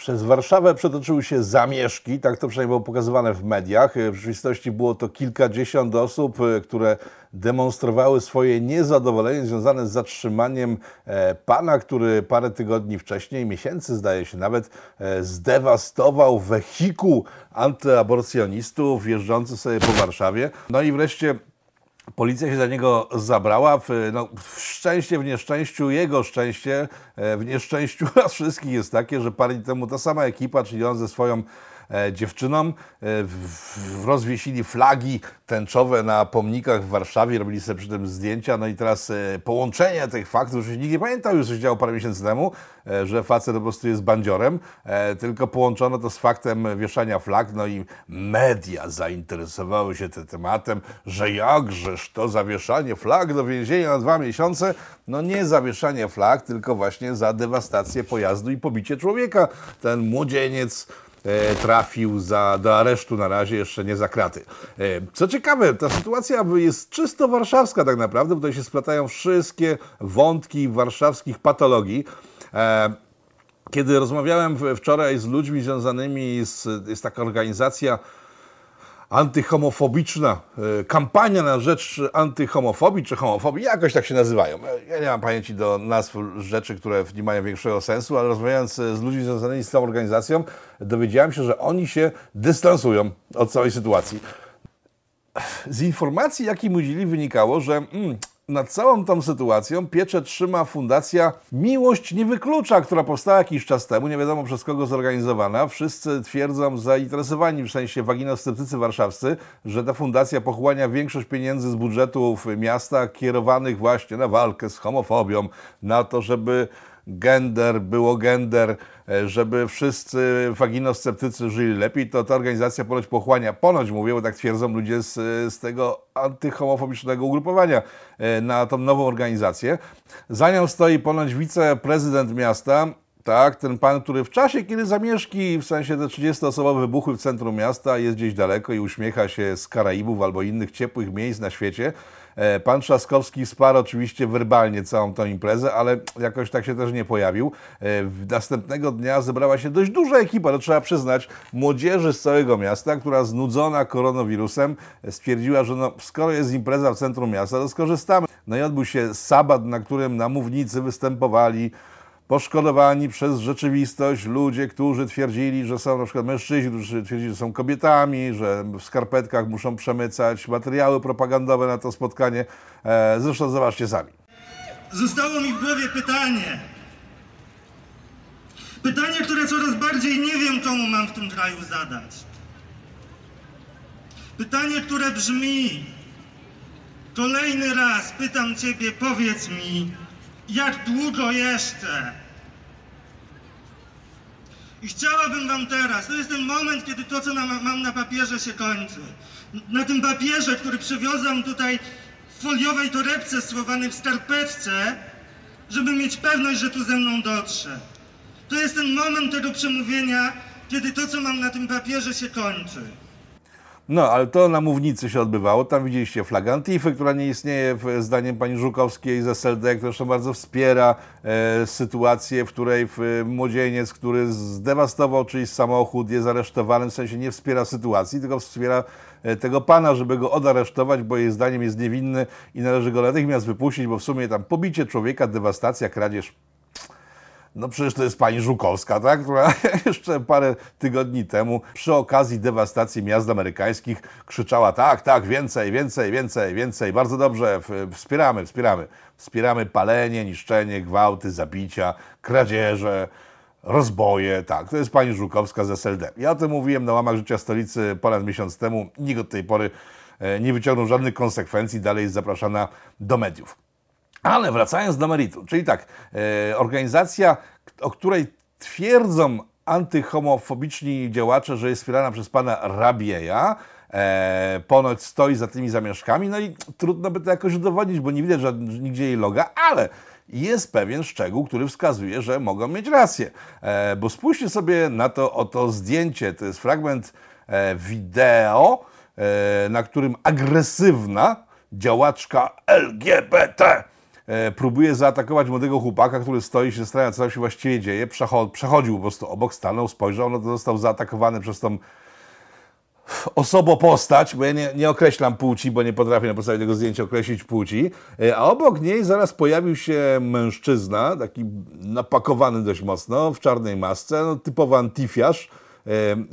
Przez Warszawę przetoczyły się zamieszki, tak to przynajmniej było pokazywane w mediach. W rzeczywistości było to kilkadziesiąt osób, e, które demonstrowały swoje niezadowolenie związane z zatrzymaniem e, pana, który parę tygodni wcześniej, miesięcy zdaje się nawet, e, zdewastował wehikuł antyaborcjonistów jeżdżący sobie po Warszawie. No i wreszcie Policja się za niego zabrała. W, no, w szczęście, w nieszczęściu, jego szczęście, e, w nieszczęściu raz wszystkich jest takie, że parę dni temu ta sama ekipa, czyli on ze swoją dziewczynom. E, rozwiesili flagi tęczowe na pomnikach w Warszawie, robili sobie przy tym zdjęcia. No i teraz e, połączenie tych faktów, że nikt nie pamiętał już, co się działo parę miesięcy temu, że facet po prostu jest bandziorem, tylko połączono to z faktem wieszania flag. No i media zainteresowały się tym tematem, że jakżeż to zawieszanie flag do więzienia na dwa miesiące. No nie zawieszanie flag, tylko właśnie za dewastację pojazdu i pobicie człowieka. Ten młodzieniec E, trafił za, do aresztu na razie, jeszcze nie za kraty. E, co ciekawe, ta sytuacja jest czysto warszawska tak naprawdę, bo tutaj się splatają wszystkie wątki warszawskich patologii. E, kiedy rozmawiałem wczoraj z ludźmi związanymi z, jest taka organizacja antyhomofobiczna, e, kampania na rzecz antyhomofobii czy homofobii, jakoś tak się nazywają. Ja nie mam pamięci do nazw rzeczy, które nie mają większego sensu, ale rozmawiając z ludźmi związanymi z tą organizacją, dowiedziałem się, że oni się dystansują od całej sytuacji. Z informacji, jakie mi udzieli, wynikało, że mm, nad całą tą sytuacją pieczę trzyma fundacja Miłość Nie Wyklucza, która powstała jakiś czas temu, nie wiadomo przez kogo zorganizowana. Wszyscy twierdzą, zainteresowani w sensie waginosceptycy warszawscy, że ta fundacja pochłania większość pieniędzy z budżetów miasta kierowanych właśnie na walkę z homofobią, na to, żeby gender, było gender, e, żeby wszyscy waginosceptycy żyli lepiej, to ta organizacja ponoć pochłania, ponoć mówię, bo tak twierdzą ludzie z, z tego antyhomofobicznego ugrupowania e, na tą nową organizację. Za nią stoi ponoć wiceprezydent miasta, tak, ten pan, który w czasie, kiedy zamieszki, w sensie te 30-osobowe wybuchły w centrum miasta, jest gdzieś daleko i uśmiecha się z Karaibów albo innych ciepłych miejsc na świecie, E, pan Trzaskowski wsparł oczywiście werbalnie całą tą imprezę, ale jakoś tak się też nie pojawił. E, następnego dnia zebrała się dość duża ekipa, to trzeba przyznać, młodzieży z całego miasta, która znudzona koronawirusem stwierdziła, że no, skoro jest impreza w centrum miasta, to skorzystamy. No i odbył się sabat, na którym na mównicy występowali poszkodowani przez rzeczywistość ludzie, którzy twierdzili, że są na przykład mężczyźni, którzy twierdzili, że są kobietami, że w skarpetkach muszą przemycać materiały propagandowe na to spotkanie. E, zresztą zobaczcie sami. Zostało mi w głowie pytanie. Pytanie, które coraz bardziej nie wiem, komu mam w tym kraju zadać. Pytanie, które brzmi: Kolejny raz pytam Ciebie, powiedz mi, jak długo jeszcze? I chciałabym Wam teraz, to jest ten moment, kiedy to, co na, mam na papierze, się kończy. Na tym papierze, który przywiozłam tutaj w foliowej torebce schowanej w skarpetce, żeby mieć pewność, że tu ze mną dotrze. To jest ten moment tego przemówienia, kiedy to, co mam na tym papierze, się kończy. No, ale to na mównicy się odbywało. Tam widzieliście flagę która nie istnieje, zdaniem pani Żukowskiej z SLD, która zresztą bardzo wspiera e, sytuację, w której w, młodzieniec, który zdewastował czyjś samochód, jest aresztowany, w sensie nie wspiera sytuacji, tylko wspiera e, tego pana, żeby go odaresztować, bo jej zdaniem jest niewinny i należy go natychmiast wypuścić, bo w sumie tam pobicie człowieka, dewastacja, kradzież no przecież to jest pani Żukowska, tak? która jeszcze parę tygodni temu przy okazji dewastacji miast amerykańskich krzyczała tak, tak, więcej, więcej, więcej, więcej, bardzo dobrze, wspieramy, wspieramy. Wspieramy palenie, niszczenie, gwałty, zabicia, kradzieże, rozboje, tak, to jest pani Żukowska z SLD. Ja o tym mówiłem na łamach życia stolicy ponad miesiąc temu, nikt od tej pory e, nie wyciągnął żadnych konsekwencji, dalej jest zapraszana do mediów. Ale wracając do meritum, czyli tak, e, organizacja, o której twierdzą antyhomofobiczni działacze, że jest wspierana przez pana Rabieja, e, ponoć stoi za tymi zamieszkami, no i trudno by to jakoś udowodnić, bo nie widać żadnego, nigdzie jej loga, ale jest pewien szczegół, który wskazuje, że mogą mieć rację. E, bo spójrzcie sobie na to oto zdjęcie, to jest fragment wideo, na którym agresywna działaczka LGBT próbuje zaatakować młodego chłopaka, który stoi się zastanawia, co tam się właściwie dzieje. Przechodził po prostu obok, stanął, spojrzał, no to został zaatakowany przez tą osobopostać, bo ja nie, nie określam płci, bo nie potrafię na podstawie tego zdjęcia określić płci, e, a obok niej zaraz pojawił się mężczyzna, taki napakowany dość mocno, w czarnej masce, no, typowy antifiarz, e,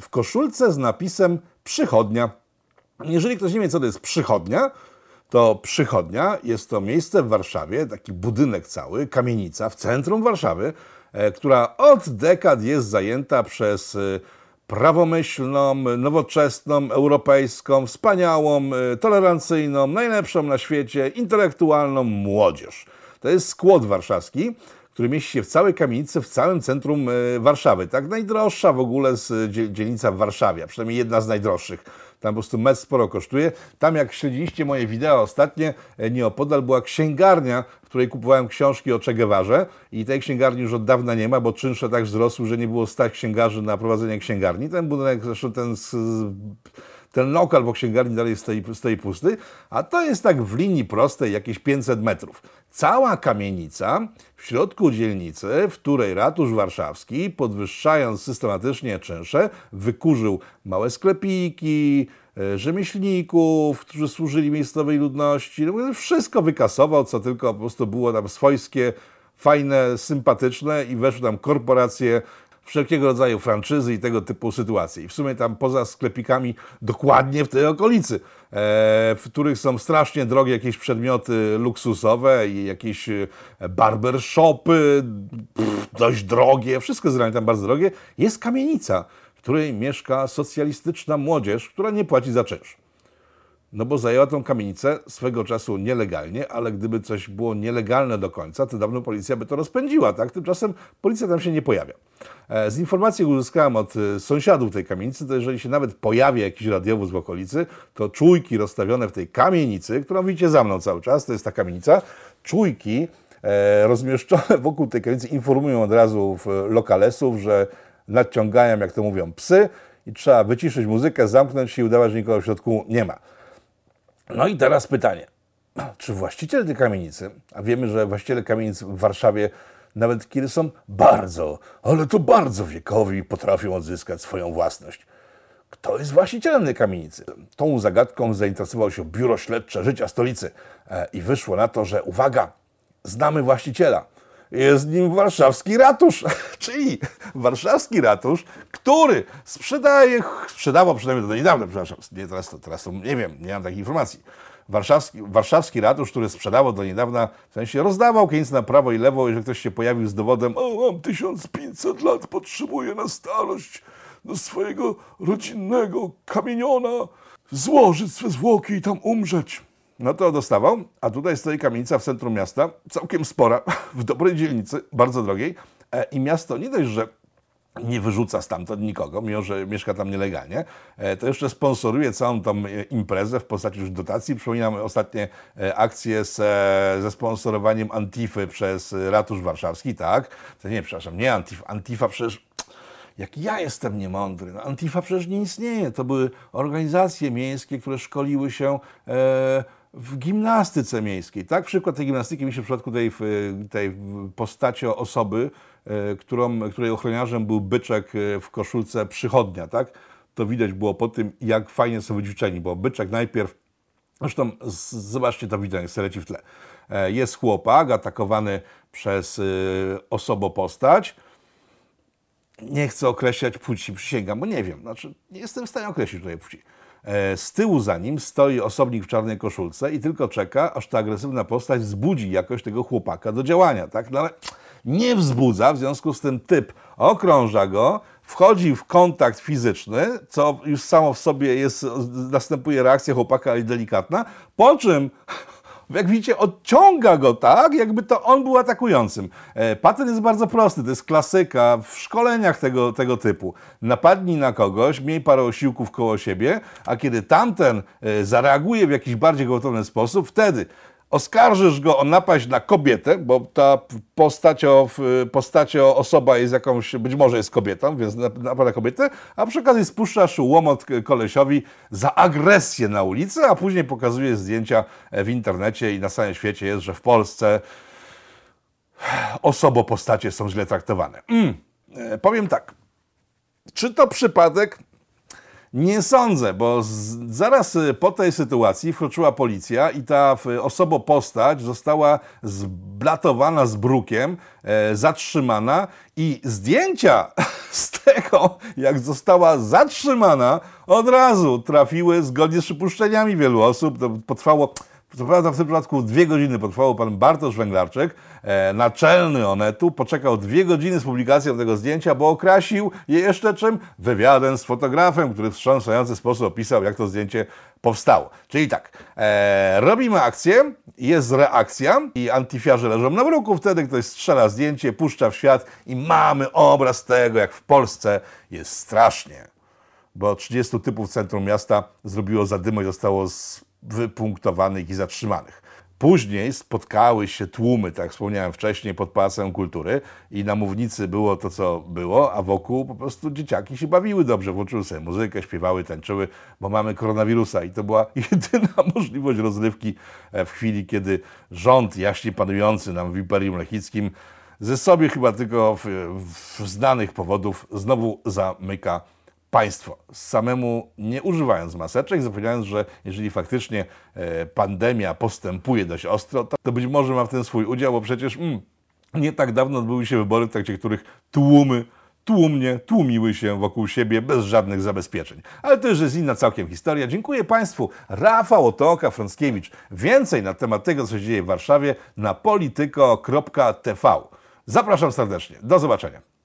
w koszulce z napisem przychodnia. Jeżeli ktoś nie wie, co to jest przychodnia, to przychodnia jest to miejsce w Warszawie, taki budynek cały, kamienica w centrum Warszawy, e, która od dekad jest zajęta przez prawomyślną, nowoczesną, europejską, wspaniałą, y, tolerancyjną, najlepszą na świecie, intelektualną młodzież. To jest skład warszawski, który mieści się w całej kamienicy, w całym centrum Warszawy. Tak najdroższa w ogóle z dzielnica w Warszawie, przynajmniej jedna z najdroższych. Tam po prostu metr sporo kosztuje. Tam jak śledziliście moje wideo ostatnie, e, nieopodal była księgarnia, w której kupowałem książki o Che i tej księgarni już od dawna nie ma, bo czynsze tak wzrosły, że nie było stać księgarzy na prowadzenie księgarni. Ten budynek, zresztą ten z, ten lokal po księgarni dalej stoi, stoi pusty, a to jest tak w linii prostej jakieś 500 metrów. Cała kamienica w środku dzielnicy, w której ratusz warszawski, podwyższając systematycznie czynsze, wykurzył małe sklepiki, e, rzemieślników, którzy służyli miejscowej ludności. No, wszystko wykasował, co tylko po prostu było tam swojskie, fajne, sympatyczne i weszły tam korporacje wszelkiego rodzaju franczyzy i tego typu sytuacje. I w sumie tam poza sklepikami dokładnie w tej okolicy, e, w których są strasznie drogie jakieś przedmioty luksusowe i jakieś e, barbershopy, pff, dość drogie, wszystko jest tam bardzo drogie, jest kamienica, w której mieszka socjalistyczna młodzież, która nie płaci za czynsz. No bo zajęła tą kamienicę swego czasu nielegalnie, ale gdyby coś było nielegalne do końca, to dawno policja by to rozpędziła, tak? Tymczasem policja tam się nie pojawia. E, z informacji uzyskałem od e, sąsiadów tej kamienicy, to jeżeli się nawet pojawi jakiś radiowóz w okolicy, to czujki rozstawione w tej kamienicy, którą widzicie za mną cały czas, to jest ta kamienica, czujki e, rozmieszczone wokół tej kamienicy informują od razu lokalesów, że nadciągają, jak to mówią, psy i trzeba wyciszyć muzykę, zamknąć się i udawać, że nikogo w środku nie ma. No i teraz pytanie. Czy właściciel tej kamienicy, a wiemy, że właściciele kamienic w Warszawie, nawet kiedy są bardzo, ale to bardzo wiekowi, potrafią odzyskać swoją własność. Kto jest właścicielem tej kamienicy? Tą zagadką zainteresował się Biuro Śledcze Życia Stolicy e, i wyszło na to, że uwaga, znamy właściciela jest nim warszawski ratusz, czyli warszawski ratusz, który sprzedaje, sprzedawał przynajmniej do niedawna, przepraszam, nie, teraz, to, teraz to nie wiem, nie mam takiej informacji. Warszawski, warszawski ratusz, który sprzedawał do niedawna, w sensie rozdawał kiedyś na prawo i lewo, jeżeli ktoś się pojawił z dowodem, o mam 1500 lat, potrzebuję na starość do swojego rodzinnego kamieniona, złożyć swe zwłoki i tam umrzeć no to dostawał, a tutaj stoi kamienica w centrum miasta, całkiem spora, w dobrej dzielnicy, bardzo drogiej i miasto nie dość, że nie wyrzuca stamtąd nikogo, mimo że mieszka tam nielegalnie, e, to jeszcze sponsoruje całą tą e, imprezę w postaci już dotacji. Przypominam ostatnie akcje z, ze sponsorowaniem Antify przez Ratusz Warszawski, tak? To nie, przepraszam, nie Antifa. Antifa przecież jak ja jestem niemądry. No, Antifa przecież nie istnieje. To były organizacje miejskie, które szkoliły się e, w gimnastyce miejskiej. Tak, przykład tej gimnastyki mi się w przypadku tej, tej postaci osoby, e, którą, której ochroniarzem był byczek e, w koszulce przychodnia, tak? To widać było po tym, jak fajnie są wyćwiczeni, bo byczek najpierw, zresztą zobaczcie to wideo, jak leci w tle. E, jest chłopak atakowany przez osobopostać. Nie chcę określać płci, przysięgam, bo nie wiem. Znaczy, nie jestem w stanie określić tutaj płci E, z tyłu za nim stoi osobnik w czarnej koszulce i tylko czeka, aż ta agresywna postać wzbudzi jakoś tego chłopaka do działania. Tak? No ale nie wzbudza, w związku z tym typ okrąża go, wchodzi w kontakt fizyczny, co już samo w sobie jest, następuje reakcja chłopaka, delikatna, po czym jak widzicie, odciąga go tak, jakby to on był atakującym. E, patent jest bardzo prosty, to jest klasyka w szkoleniach tego, tego typu. Napadnij na kogoś, miej parę osiłków koło siebie, a kiedy tamten e, zareaguje w jakiś bardziej gwałtowny sposób, wtedy oskarżysz go o napaść na kobietę, bo ta postacio, postacio osoba jest jakąś, być może jest kobietą, więc napada na kobietę, a przy okazji spuszczasz łomot kolesiowi za agresję na ulicy, a później pokazuje zdjęcia w internecie i na całym świecie jest, że w Polsce osobopostacie są źle traktowane. Mm. E, powiem tak. Czy to przypadek? Nie sądzę, bo z, zaraz y, po tej sytuacji wkroczyła policja i ta w- osobopostać została zblatowana z brukiem, e, zatrzymana i zdjęcia z tego, jak została zatrzymana, od razu trafiły zgodnie z przypuszczeniami wielu osób. To potrwało co prawda w tym przypadku dwie godziny potrwało pan Bartosz Węglarczyk, e, naczelny Onetu, poczekał dwie godziny z publikacją tego zdjęcia, bo okrasił je jeszcze czym? Wywiadem z fotografem, który w wstrząsający sposób opisał, jak to zdjęcie powstało. Czyli tak, e, robimy akcję, jest reakcja i antyfiarze leżą na bruku, wtedy ktoś strzela zdjęcie, puszcza w świat i mamy obraz tego, jak w Polsce jest strasznie bo 30 typów centrum miasta zrobiło zadymo i zostało z- wypunktowanych i zatrzymanych. Później spotkały się tłumy, tak wspomniałem wcześniej, pod Pałacem Kultury i na mównicy było to, co było, a wokół po prostu dzieciaki się bawiły dobrze, włączyły sobie muzykę, śpiewały, tańczyły, bo mamy koronawirusa i to była jedyna możliwość rozrywki e, w chwili, kiedy rząd jaśnie panujący nam w Imperium Lechickim ze sobie chyba tylko w, w znanych powodów znowu zamyka państwo, samemu nie używając maseczek, zapowiadając, że jeżeli faktycznie e, pandemia postępuje dość ostro, to, to być może ma w tym swój udział, bo przecież mm, nie tak dawno odbyły się wybory, w trakcie których tłumy tłumnie tłumiły się wokół siebie bez żadnych zabezpieczeń. Ale to już jest inna całkiem historia. Dziękuję Państwu. Rafał Otoka, Frąckiewicz. Więcej na temat tego, co się dzieje w Warszawie na polityko.tv. Zapraszam serdecznie. Do zobaczenia.